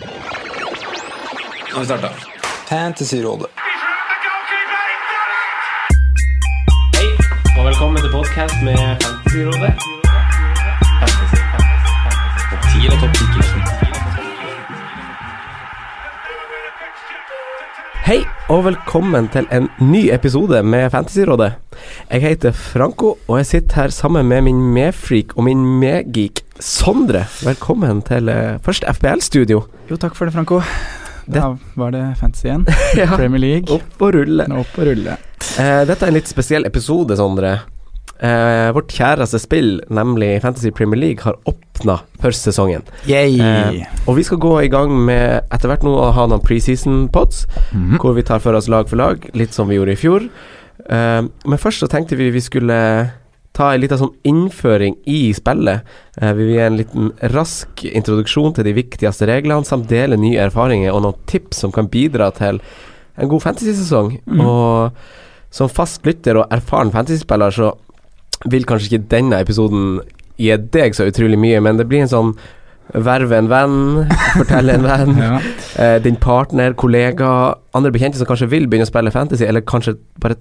Nå har vi starta. Fantasyrådet. Hei, og velkommen til podkast med Fantasyrådet. Fantasy, fantasy, fantasy. Topp 10 eller topp 10? Hei, og velkommen til en ny episode med Fantasyrådet. Jeg heter Franco, og jeg sitter her sammen med min medfreak og min medgeek Sondre. Velkommen til uh, første FBL-studio. Jo, takk for det, Franco. Det- Da var det fantasy igjen. Ja, Premier League. opp og rulle. Opp og rulle. Uh, dette er en litt spesiell episode, Sondre. Uh, vårt kjæreste spill, nemlig Fantasy Premier League, har åpna for sesongen. Yay! Eh, og vi skal gå i gang med etter hvert nå å ha noen preseason pods, Mhm. hvor vi tar for oss lag for lag, litt som vi gjorde i fjor. Uh, men først så tenkte vi vi skulle ta en liten sånn innføring i spillet. Eh, vi vil gi en liten rask introduksjon til de viktigste reglene, samt dele nye erfaringer og noen tips som kan bidra til en god fantasy-sesong. Mhm. Og som fast lytter og erfaren fantasyspiller så vil kanskje ikke denne episoden gi deg så utrolig mye, men det blir en sånn Verve en venn, fortelle en venn. Ja. eh, din partner, kollega, andre bekjente som kanskje vil begynne å spille fantasy, eller kanskje bare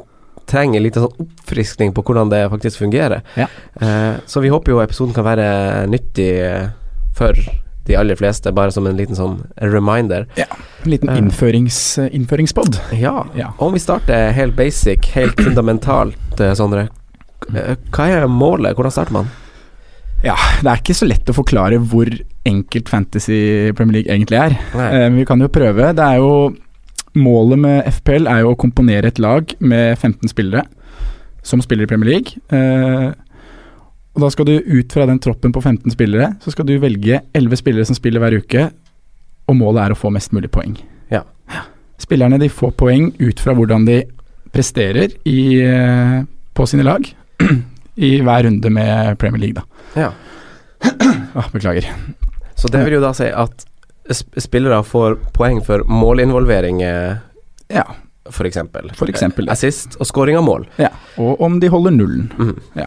trenger litt sånn oppfriskning på hvordan det faktisk fungerer. Ja. Eh, så vi håper jo episoden kan være nyttig eh, for de aller fleste, bare som en liten sånn reminder. Ja, En liten innførings, uh, innføringspod. Ja, Ja. om vi starter helt basic, helt fundamentalt, eh, Sondre. eh, Hva er målet? Hvordan starter man? Ja, det er ikke så lett å forklare hvor enkelt Fantasy Premier League egentlig er. Eh, Men vi kan jo prøve. Det er jo Målet med FPL er jo å komponere et lag med 15 spillere som spiller i Premier League. Eh, og da skal du ut fra den troppen på 15 spillere, så skal du velge 11 spillere som spiller hver uke, og målet er å få mest mulig poeng. Ja. Spillerne de får poeng ut fra hvordan de presterer i, eh, på sine lag i hver runde med Premier League, da. Ja. Ah, beklager. Så det vil jo da si at spillere får poeng for målinvolvering, eh, Ja, for eksempel. For eksempel. Eh, Assist og scoring av mål. ja. Og om de holder nullen. Mm. Ja.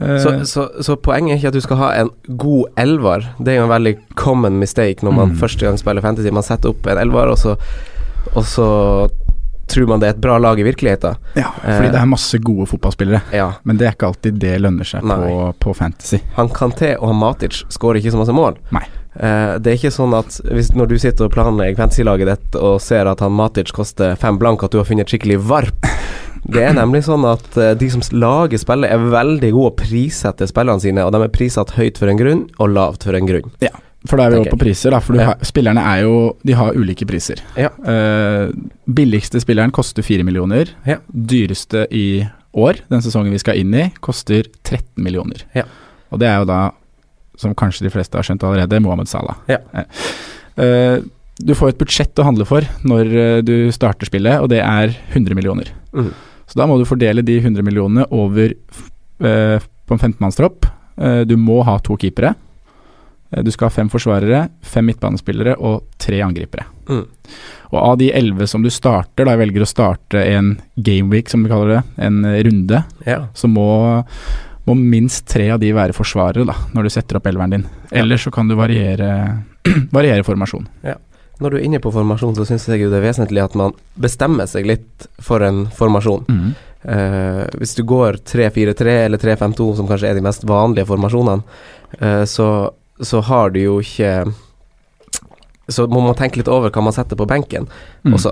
Så, så, så poenget er ikke at du skal ha en god elver. Det er jo en veldig common mistake når man Mm. første gang spiller fantasy. Man setter opp en elver, og så, og så tror man det er et bra lag i virkeligheten. ja, fordi eh, det er masse gode fotballspillere. Ja. Men det er ikke alltid det lønner seg på, på Fantasy. Han Kanté og Matic skårer ikke så masse mål. Nei. Eh, det er ikke sånn at hvis, når du sitter og planlegger fantasy-laget ditt og ser at han Matic koster fem blank, at du har funnet et skikkelig varp. Det er nemlig sånn at uh, de som lager spillet, er veldig gode å prissette spillene sine, og de er prissatt høyt for en grunn og lavt for en grunn. Ja, For da er vi over på priser, da. For Ja. har, spillerne er jo De har ulike priser. Ja. Uh, billigste spilleren koster 4 millioner. Ja. Dyreste i år, den sesongen vi skal inn i, koster 13 millioner. Ja. Og det er jo da, som kanskje de fleste har skjønt allerede, Mohammed Salah. Ja. Eh, du får et budsjett å handle for når eh, du starter spillet, og det er 100 millioner. Mm. Så da må du fordele de 100 millionene over uh, på en 15-mannstropp. Uh, du må ha to keepere. Du skal ha fem forsvarere, fem midtbanespillere og tre angripere. Mm. Og av de elleve som du starter, da jeg velger å starte en gameweek, som vi kaller det, en runde, Ja. så må, må minst tre av de være forsvarere da, når du setter opp elveren din. Ja. Ellers så kan du variere, variere formasjon. Når du er inne på formasjon, så syns jeg det er vesentlig at man bestemmer seg litt for en formasjon. Eh, hvis du går 3-4-3 eller 3-5-2, som kanskje er de mest vanlige formasjonene, eh, så, så har du jo ikke Så må man tenke litt over hva man setter på benken Mm. også,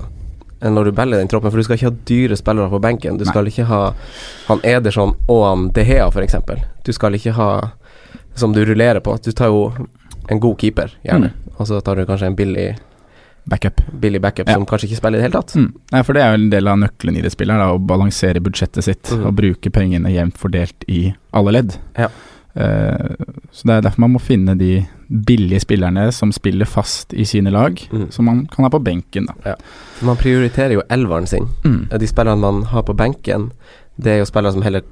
eh, når du beller den troppen. For du skal ikke ha dyre spillere på benken. Du Nei. skal ikke ha han Ederson og han De Hea, f.eks. Du skal ikke ha som du rullerer på. Du tar jo en god keeper, gjerne. Og så tar du kanskje en billig, Backup. billig backup Ja. som kanskje ikke spiller i det hele tatt. Mm. Nei, for det er jo en del av nøkkelen i det spillet, da, å balansere budsjettet sitt Mm. og bruke pengene jevnt fordelt i alle ledd. Ja. Eh, så det er derfor man må finne de billige spillerne som spiller fast i sine lag, Mm. som man kan ha på benken. Da. Man prioriterer jo elveren sin. Mm. De spillerne man har på benken, det er jo spillere som heller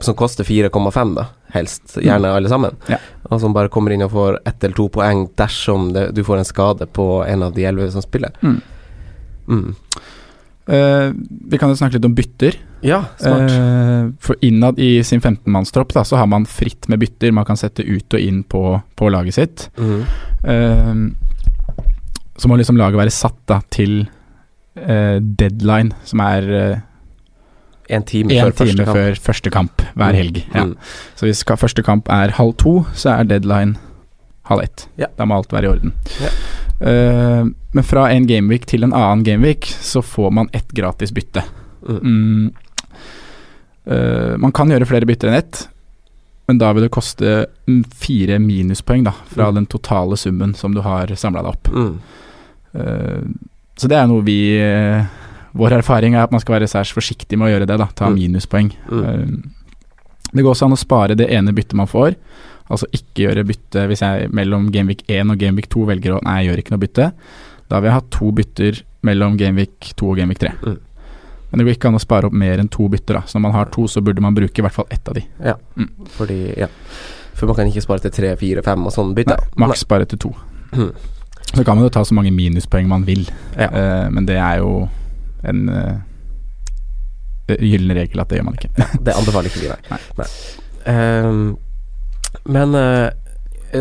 som koster 4,5, da, helst. Gjerne alle sammen. Ja. Og som bare kommer inn og får ett eller to poeng dersom det, du får en skade på en av de elleve som spiller. Mm. Eh, vi kan jo snakke litt om bytter. Ja, smart. Uh, for innad i sin 15-mannstropp så har man fritt med bytter. Man kan sette ut og inn på, på laget sitt. Mm. Uh, så må liksom laget være satt da til deadline, som er En time en før første time kamp. før første kamp hver Mm. helg. Ja. Mm. Så hvis første kamp er halv to, så er deadline halv ett. Ja. Da må alt være i orden. Ja. Eh, men fra en gameweek til en annen gameweek, så får man ett gratis bytte. Mm. Eh, man kan gjøre flere bytter enn ett, men da vil det koste fire minuspoeng da, fra Mm. den totale summen som du har samla deg opp. Mm. Uh, så det er noe vi Vår erfaring er at man skal være særs forsiktig med å gjøre det, da. Ta Mm. minuspoeng. Mm. Det går også an å spare det ene byttet man får. Altså ikke gjøre bytte hvis jeg mellom Gameweek 1 og Gameweek 2 velger å Nei, jeg gjør ikke noe bytte. Da vil jeg ha to bytter mellom Gameweek 2 og Gameweek 3. Mm. Men det går ikke an å spare opp mer enn to bytter. da Så når man har to, så burde man bruke i hvert fall ett av de. Fordi, ja. For man kan ikke spare til tre, fire, fem og sånn bytte. Nei, maks bare til to. Mm. Så kan man jo ta så mange minuspoeng man vil, Ja. uh, men det er jo en uh, gyllen regel at det gjør man ikke. Det anbefaler ikke vi, nei. Nei. nei. Ehm, men uh,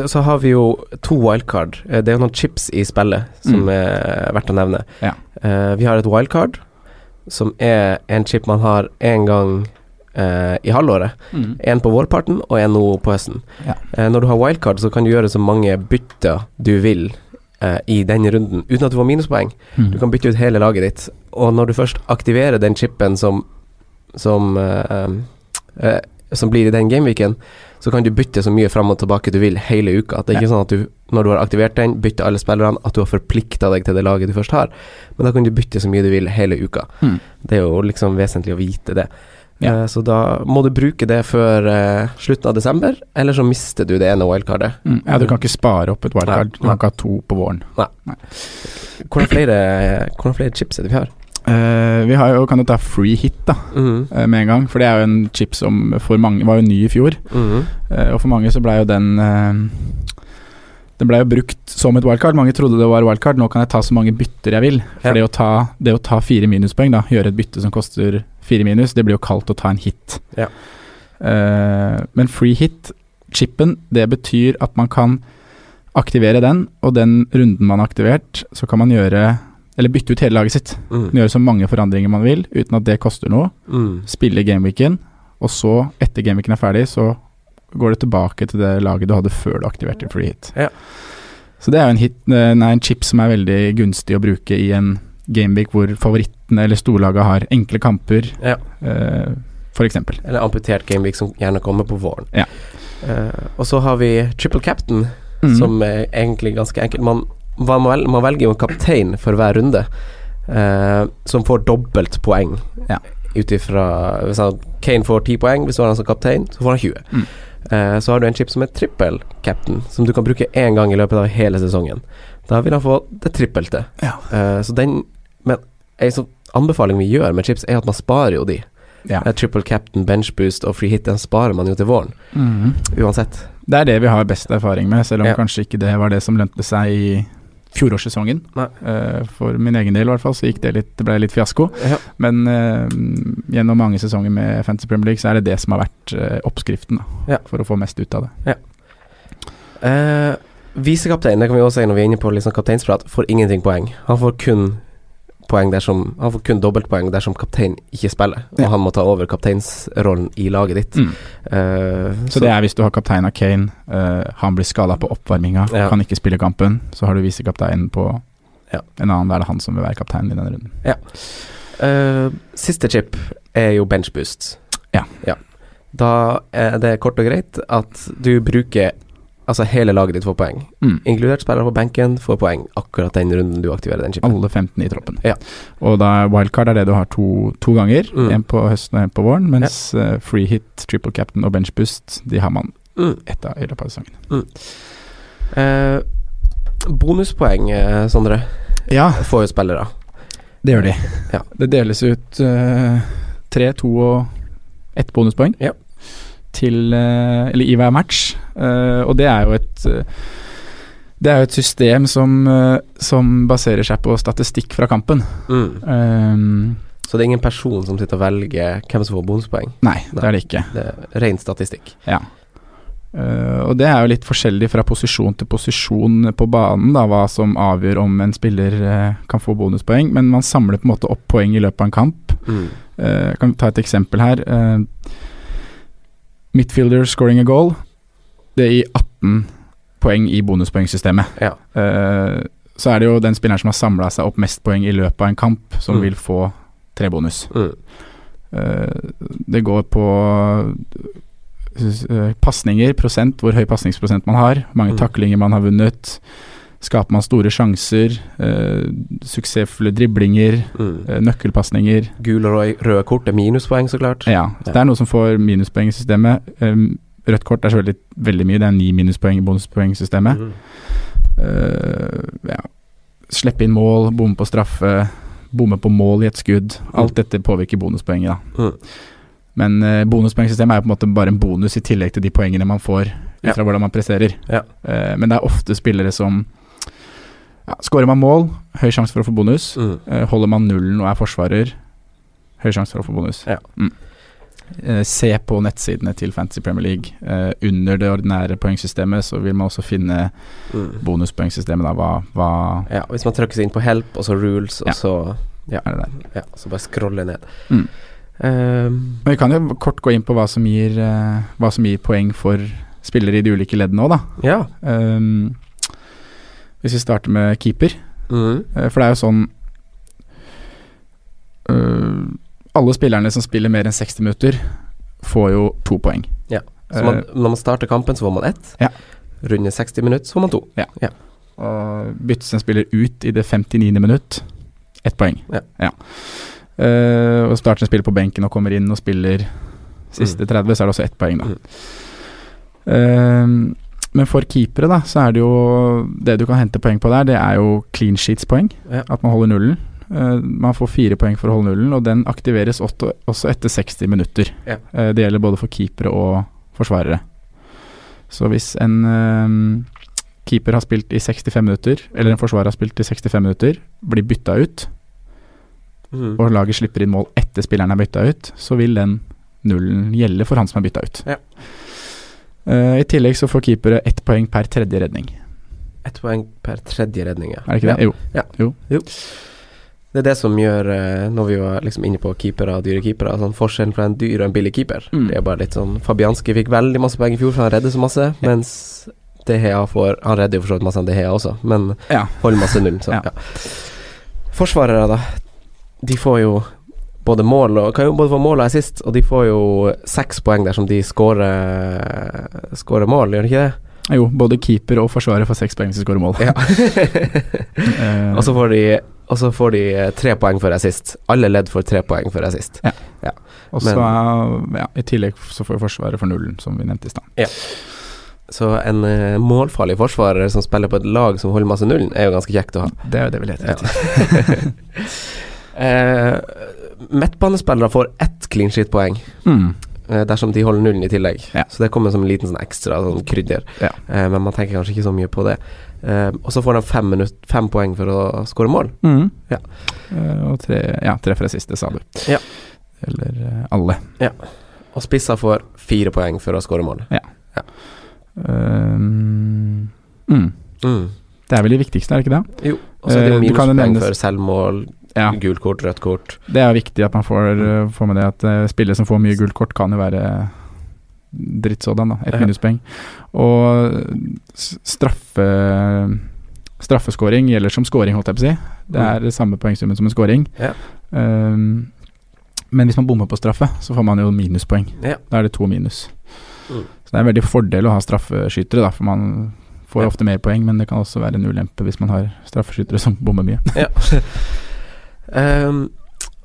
så har vi jo to wildcard. Eh, Det er jo noen chips i spillet som Mm. er verdt å nevne. Ja. Uh, vi har et wildcard, som er en chip man har én gang uh, i halvåret. En på vårparten og en nå på høsten. Ja. Når du har wildcard, så kan du gjøre så mange bytter du vil i denne runden, uten at du får minuspoeng. Mm. Du kan bytte ut hele laget ditt, og når du først aktiverer den chipen som Som uh, eh, Som blir i den gameweeken, så kan du bytte så mye fram og tilbake du vil hele uka. Det er ikke sånn at du, når du har aktivert den, bytter alle spillerne, at du har forplikta deg til det laget du først har. Men da kan du bytte så mye du vil hele uka. Mm. Det er jo liksom vesentlig å vite det. Ja. Uh, så da må du bruke det før uh, slutten av desember, eller så mister du det ene wildcardet. Mm. Ja, du kan ikke spare opp et wildcard. Nei, Du kan ikke ha to på våren. nei Hvordan flere, hvordan flere chips er det vi har? Eh, vi har jo, kan jo ta free hit da mm. uh, med en gang, for det er jo en chip som for mange var jo ny i fjor. Mm. Uh, og for mange så blei jo den Den blei jo brukt som et wildcard. Mange trodde det var wildcard. Nå kan jeg ta så mange bytter jeg vil. For Ja. det, å ta, det å ta fire minuspoeng, da, gjøre et bytte som koster fire minus, det blir jo kalt å ta en hit. Ja. Men free hit, chipen, det betyr at man kan aktivere den, og den runden man har aktivert, så kan man gjøre Eller bytte ut hele laget sitt. Mm. Gjøre så mange forandringer man vil, uten at det koster noe Mm. spille gameweeken, og så, etter gameweeken er ferdig, så går det tilbake til det laget du hadde før du aktiverte free hit. Ja. Så det er jo en, hit, eh, nei, en chip som er veldig gunstig å bruke i en gameweek hvor favorittene eller storlaget har enkle kamper, Ja. eh, eksempel. Eller amputert gameweek som gjerne kommer på våren. Ja. Eh, og så har vi triple captain, mm. som er egentlig ganske enkelt. Man, man, vel- man velger jo en kaptein for hver runde, eh, som får dobbelt poeng. Ja. Ut ifra Hvis han, Kane får 10 poeng, hvis du har han som kaptein, så får han 20. Mm. Eh, så har du en chip som er trippel captain, som du kan bruke én gang i løpet av hele sesongen. Da vil han få det trippelte. Ja. Eh, så den Men en sånn anbefaling vi gjør med chips, er at man sparer jo de. Ja. Eh, Triple captain, bench boost og free hit, den sparer man jo til våren. Mm. Uansett. Det er det vi har best erfaring med, selv om Ja. kanskje ikke det var det som lønte seg i fjorårssesongen. Eh, for min egen del i hvert fall, så gikk det litt, det ble litt fiasko. Ja. Men uh, gjennom mange sesonger med Fantasy Premier League så er det det som har vært uh, oppskriften da, Ja. for å få mest ut av det. Eh, Visekaptein, det kan vi også si når vi er inne på liksom kapteinsprat, får ingenting poeng. Han får kun poeng dersom Han får kun dobbeltpoeng dersom kaptein ikke spiller, og Ja. han må ta over kapteinsrollen i laget ditt. Mm. Uh, Så, det er hvis du har kaptein av Kane, uh, han blir skada på oppvarminga, Ja. kan ikke spille kampen, så har du visekapteinen på Ja. en annen, da er det han som vil være kaptein i denne runden. Eh, Siste chip er jo bench boost. Ja. Da er det kort og greit at du bruker Altså hele laget ditt får poeng. Mm. Inkludert spillere på benken får poeng akkurat den runden du aktiverer den chipen. Alle 15 i troppen. Ja. Og da wildcard er det du har to, to ganger, Mm. en på høsten og en på våren, mens eh, free hit, triple captain og bench boost, de har man Mm. ett av i løpet av sesongen. Eh, bonuspoeng, eh, Sondre, Ja, får jo spillere. det gjør de. Ja. Det deles ut eh, tre, to og ett bonuspoeng Ja. Til eh, Eller i hver match. Eh, og det er jo et eh, det er jo et system som, som baserer seg på statistikk fra kampen. Mm. Um, Så det er ingen person som sitter og velger hvem som får bonuspoeng. nei, det er det ikke. Det er ren statistikk. Ja. Uh, og det er jo litt forskjellig fra posisjon til posisjon på banen, da, hva som avgjør om en spiller uh, kan få bonuspoeng. Men man samler på en måte opp poeng i løpet av en kamp. Mm. Uh, jeg kan ta et eksempel her. Eh, midfielder scoring a goal. Det gir 18 poeng i bonuspoengsystemet. Ja. Uh, så er det jo den spilleren som har samla seg opp mest poeng i løpet av en kamp, som Mm. vil få tre bonus. Mm. Uh, det går på uh, pasninger, prosent, hvor høy pasningsprosent man har, mange Mm. taklinger man har vunnet. Skaper man store sjanser, eh, suksessfulle driblinger, Mm. eh, nøkkelpasninger. Gule og røde- kort er minuspoeng, så klart. Ja, så det er noe som får minuspoeng i systemet. Um, rødt kort er selvfølgelig veldig mye, det er ni minuspoeng i bonuspoengsystemet. Mm. Uh, ja. Slippe inn mål, bomme på straffe, bomme på mål i et skudd. Alt dette påvirker bonuspoenget, da. Mm. Men uh, bonuspoengsystemet er jo på en måte bare en bonus i tillegg til de poengene man får ut Ja. fra hvordan man presterer. Ja. Uh, men det er ofte spillere som ja, Skårer man mål, høy sjanse for å få bonus. Mm. Uh, holder man nullen og er forsvarer, høy sjanse for å få bonus. Ja. Mm. Eh, se på nettsidene til Fantasy Premier League. Eh, under det ordinære poengsystemet så vil man også finne Mm. bonuspoengsystemet. Da. Hva, hva Ja, hvis man trykker seg inn på help, og så rules, og Ja. så Ja, er det der? ja så bare scrolle ned. Mm. Um, Men vi kan jo kort gå inn på hva som gir, eh, hva som gir poeng for spillere i de ulike leddene òg, da. ja. Um, hvis vi starter med keeper. Mm. Eh, For det er jo sånn uh, Alle spillerne som spiller mer enn 60 minutter, får jo to poeng. Så man, når man starter kampen, så får man ett. Ja. Runde 60 minutter, så får man to. Og byttes en spiller ut i det 59. minutt, ett poeng. Ja. Eh, og starter en spiller på benken og kommer inn og spiller siste 30, så er det også ett poeng, da. Mm. Eh, men for keepere, da, så er det jo Det du kan hente poeng på der, det er jo clean sheets-poeng. Ja. At man holder nullen. Uh, man får fire poeng for å holde nullen, og den aktiveres også også etter 60 minutter. Ja. Uh, det gjelder både for keepere og forsvarere. Så hvis en uh, keeper har spilt i 65 minutter, eller en forsvarer har spilt i 65 minutter, blir bytta ut, Mm. og laget slipper inn mål etter spilleren er bytta ut, så vil den nullen gjelde for han som er bytta ut. Ja. Eh, I tillegg så får keepere ett poeng per tredje redning. Ett poeng per tredje redning, ja. Er det ikke det? Jo. Det er det som gjør, eh, når vi var liksom inne på keepere og dyre keepere, sånn forskjellen fra en dyr og en billig keeper. Mm. Det er bare litt sånn Fabianski fikk veldig masse poeng i fjor, for han redder så masse, mens De Hea får Han redder jo for så vidt masse enn De Hea også, men Ja. holder masse null, så Ja. ja. Forsvarere, da. De får jo både mål og Kan jo både få mål og assist, og de får jo seks poeng dersom de scorer skårer mål, gjør de ikke det? Jo, både keeper og forsvarer får seks poeng hvis de skårer mål. Ja. Og så får de og så får de eh, tre poeng for assist. Alle ledd får tre poeng for assist. og så ja, I tillegg så får Forsvaret for nullen, som vi nevnte i stad. Så en uh, målfarlig forsvarer som spiller på et lag som holder masse nullen, er jo ganske kjekt å ha. Det er jo det vi leter etter. Eh, Midtbanespillere får ett clean sheet-poeng Mm. eh, dersom de holder nullen i tillegg. Ja. Så det kommer som en liten sånn ekstra sånn krydder. Ja. Eh, men man tenker kanskje ikke så mye på det. Eh, og så får de fem, minutt, fem poeng for å skåre mål. Mm. Ja. Eh, og tre, ja, tre fra siste, sa du. Ja. Eller alle. Og spisser får fire poeng for å skåre mål. Um, mm. Mm. Det er vel det viktigste, er det ikke det? Jo. Og så er det jo minuspoeng for selvmål, Ja. gult kort, rødt kort. Det er viktig at man får, uh, får med det at uh, spillere som får mye gult kort, kan jo være drittsådan, da. Et Ja. minuspoeng. Og straffe Straffeskåring gjelder som scoring, holdt jeg på å si. Det Mm. er det samme poengsummen som en scoring. Ja. Um, men hvis man bommer på straffe, så får man jo minuspoeng. Ja. Da er det to minus. Mm. Så det er en veldig fordel å ha straffeskyttere, da, for man får ofte mer poeng, men det kan også være en ulempe hvis man har straffeskyttere som bommer mye. Ja. Ehm,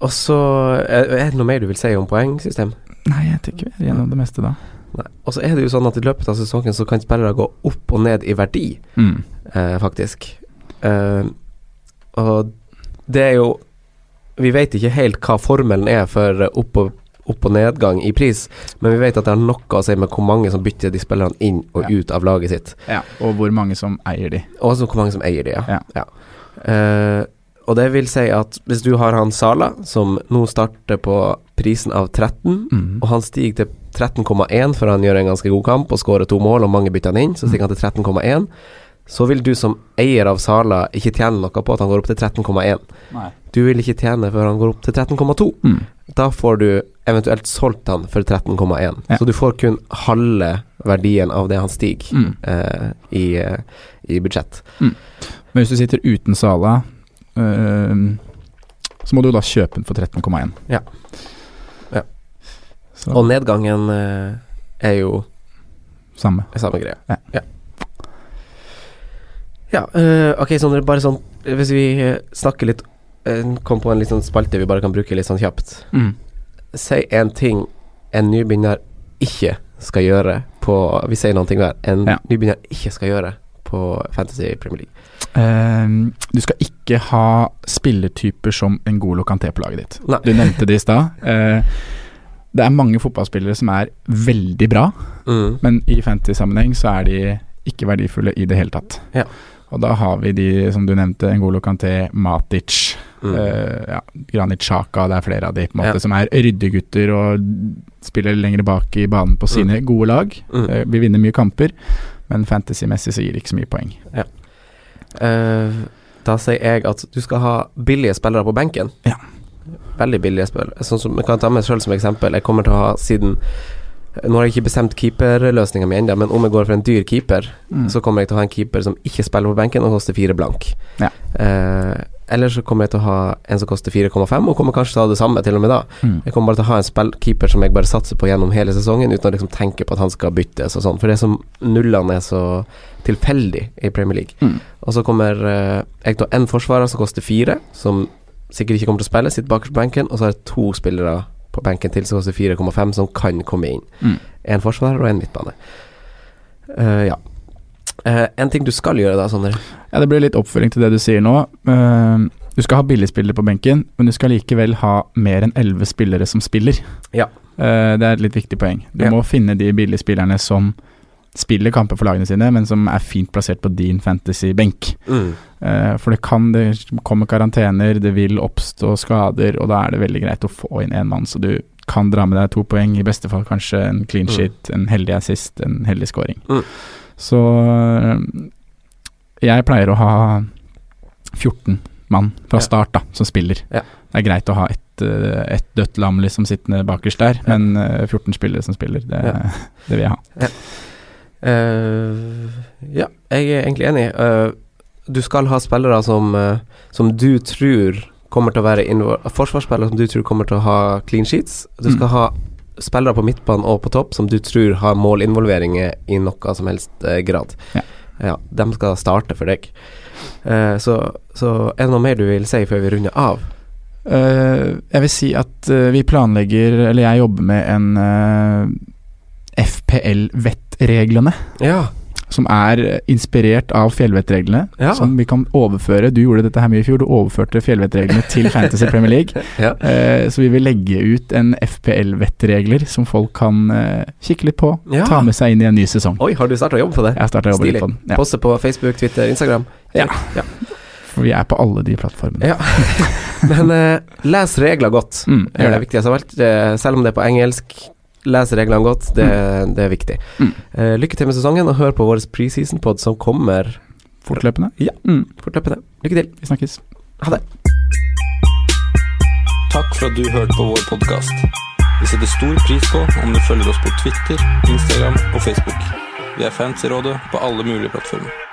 og så er, det noe mer du vil si om poengsystem? Nei, jeg tenker vi er gjennom det meste da. Og så er det jo sånn at i løpet av sesongen så kan spillere gå opp og ned i verdi, Mm. eh, faktisk. Ehm, og det er jo Vi vet ikke helt hva formelen er for opp og, opp og nedgang i pris, men vi vet at det har noe å si med hvor mange som bytter de spillerne inn og Ja. ut av laget sitt. Ja, og hvor mange som eier de. Og hvor mange som eier de, ja. Ja. Eh, og det vil si at hvis du har han Sala, som nå starter på prisen av 13, Mm. og han stiger til 13,1 for han gjør en ganske god kamp og skårer to mål, og mange bytter han inn, så stiger han til 13,1. Så vil du som eier av Sala ikke tjene noe på at han går opp til 13,1. Du vil ikke tjene før han går opp til 13,2. Mm. Da får du eventuelt solgt han for 13,1. Ja. Så du får kun halve verdien av det han stiger Mm. eh, i, eh, i budsjett. Men hvis du sitter uten Sala, så må du da kjøpe den for 13,1. Ja. Ja. Og nedgangen eh, er jo samme. samme greie. Ja. Ja, ja eh, ok, Sondre, bare sånn Hvis vi eh, snakker litt Kom på en litt sånn spalte vi bare kan bruke litt sånn kjapt. Mm. Si en ting en nybegynner ikke skal gjøre på Vi sier noen ting hver. En Ja. nybegynner ikke skal gjøre på Fantasy Premier League. Um, du skal ikke ha spillertyper som en god lokante på laget ditt. Nei. Du nevnte det i stad. Eh, det er mange fotballspillere som er veldig bra, Mm. men i fantasy-sammenheng så er de ikke verdifulle i det hele tatt. Ja. Og da har vi de som du nevnte, Ngolo Kanté, Matic, Mm. eh, ja, Granit Xhaka, det er flere av de på en måte Ja. som er ryddegutter og spiller lenger bak i banen på sine gode lag. Mm. Eh, vi vinner mye kamper, men fantasy-messig så gir det ikke så mye poeng. Eh, da sier jeg at du skal ha billige spillere på benken. Ja. Veldig billige spillere. Sånn som, jeg kan ta meg sjøl som eksempel. Jeg kommer til å ha siden Nå har jeg ikke bestemt keeperløsninga mi ennå, men om jeg går for en dyr keeper, Mm. så kommer jeg til å ha en keeper som ikke spiller på benken og koster fire blank. Ja. Eh, eller så kommer jeg til å ha en som koster 4,5, og kommer kanskje til å ha det samme til og med da. Mm. Jeg kommer bare til å ha en spillkeeper som jeg bare satser på gjennom hele sesongen, uten å liksom tenke på at han skal byttes og sånn. For det er som nullene er så tilfeldig i Premier League. Mm. Og så kommer eh, jeg til å ha en forsvarer som koster fire, som sikkert ikke kommer til å spille, sitter bakerst på benken, og så har jeg to spillere på benken til som koster 4,5, som kan komme inn. Mm. En forsvarer og en midtbane. Uh, ja. Eh, en ting du skal gjøre da, Sondre. Ja, Det blir litt oppfølging til det du sier nå. Uh, du skal ha billigspillere på benken, men du skal likevel ha mer enn elleve spillere som spiller. Ja. Uh, det er et litt viktig poeng. Du Ja. må finne de billigspillerne som spiller kamper for lagene sine, men som er fint plassert på din fantasy-benk. Mm. For det kan det kommer karantener, det vil oppstå skader, og da er det veldig greit å få inn én mann, så du kan dra med deg to poeng, i beste fall kanskje en clean Mm. shit, en heldig assist, en heldig scoring. Mm. Så øh, jeg pleier å ha 14 mann fra start da, som spiller. Ja. Det er greit å ha ett øh, et dødt lam liksom sittende bakerst der, Ja. men øh, 14 spillere som spiller, det, Ja. det vil jeg ha. Uh, ja, jeg er egentlig enig. Uh, du skal ha spillere som, uh, som du tror kommer til å være Forsvarsspillere som du tror kommer til å ha clean sheets. Du skal Mm. ha spillere på midtbanen og på topp som du tror har målinvolveringer i noe som helst eh, grad. Ja. ja. De skal starte for deg. Eh, så, så er det noe mer du vil si før vi runder av? Uh, jeg vil si at uh, vi planlegger, eller jeg jobber med en uh, FPL-vettreglene. Ja. Som er inspirert av fjellvettreglene. Ja. Som vi kan overføre. Du gjorde dette her mye i fjor, du overførte fjellvettreglene til Fantasy Premier League. ja. Eh, så vi vil legge ut en FPL-vettregler som folk kan eh, kikke litt på. Ja. Ta med seg inn i en ny sesong. Oi, har du starta å jobbe på det? Jeg har å jobbe litt på den. Ja. Poste på Facebook, Twitter, Instagram? Ja. ja. For vi er på alle de plattformene. Ja. Men eh, les regler godt. Mm, Det er det det. viktigste av alt. Eh, selv om det er på engelsk, les reglene godt. Det, det er viktig. Mm. Uh, lykke til med sesongen, og hør på vår preseason-pod som kommer Fortløpende. Ja. Mm, fortløpende. Lykke til. vi snakkes. Ha det. Takk for at du hørte på vår podkast. Vi setter stor pris på om du følger oss på Twitter, Instagram og Facebook. Vi er fans i rådet på alle mulige plattformer.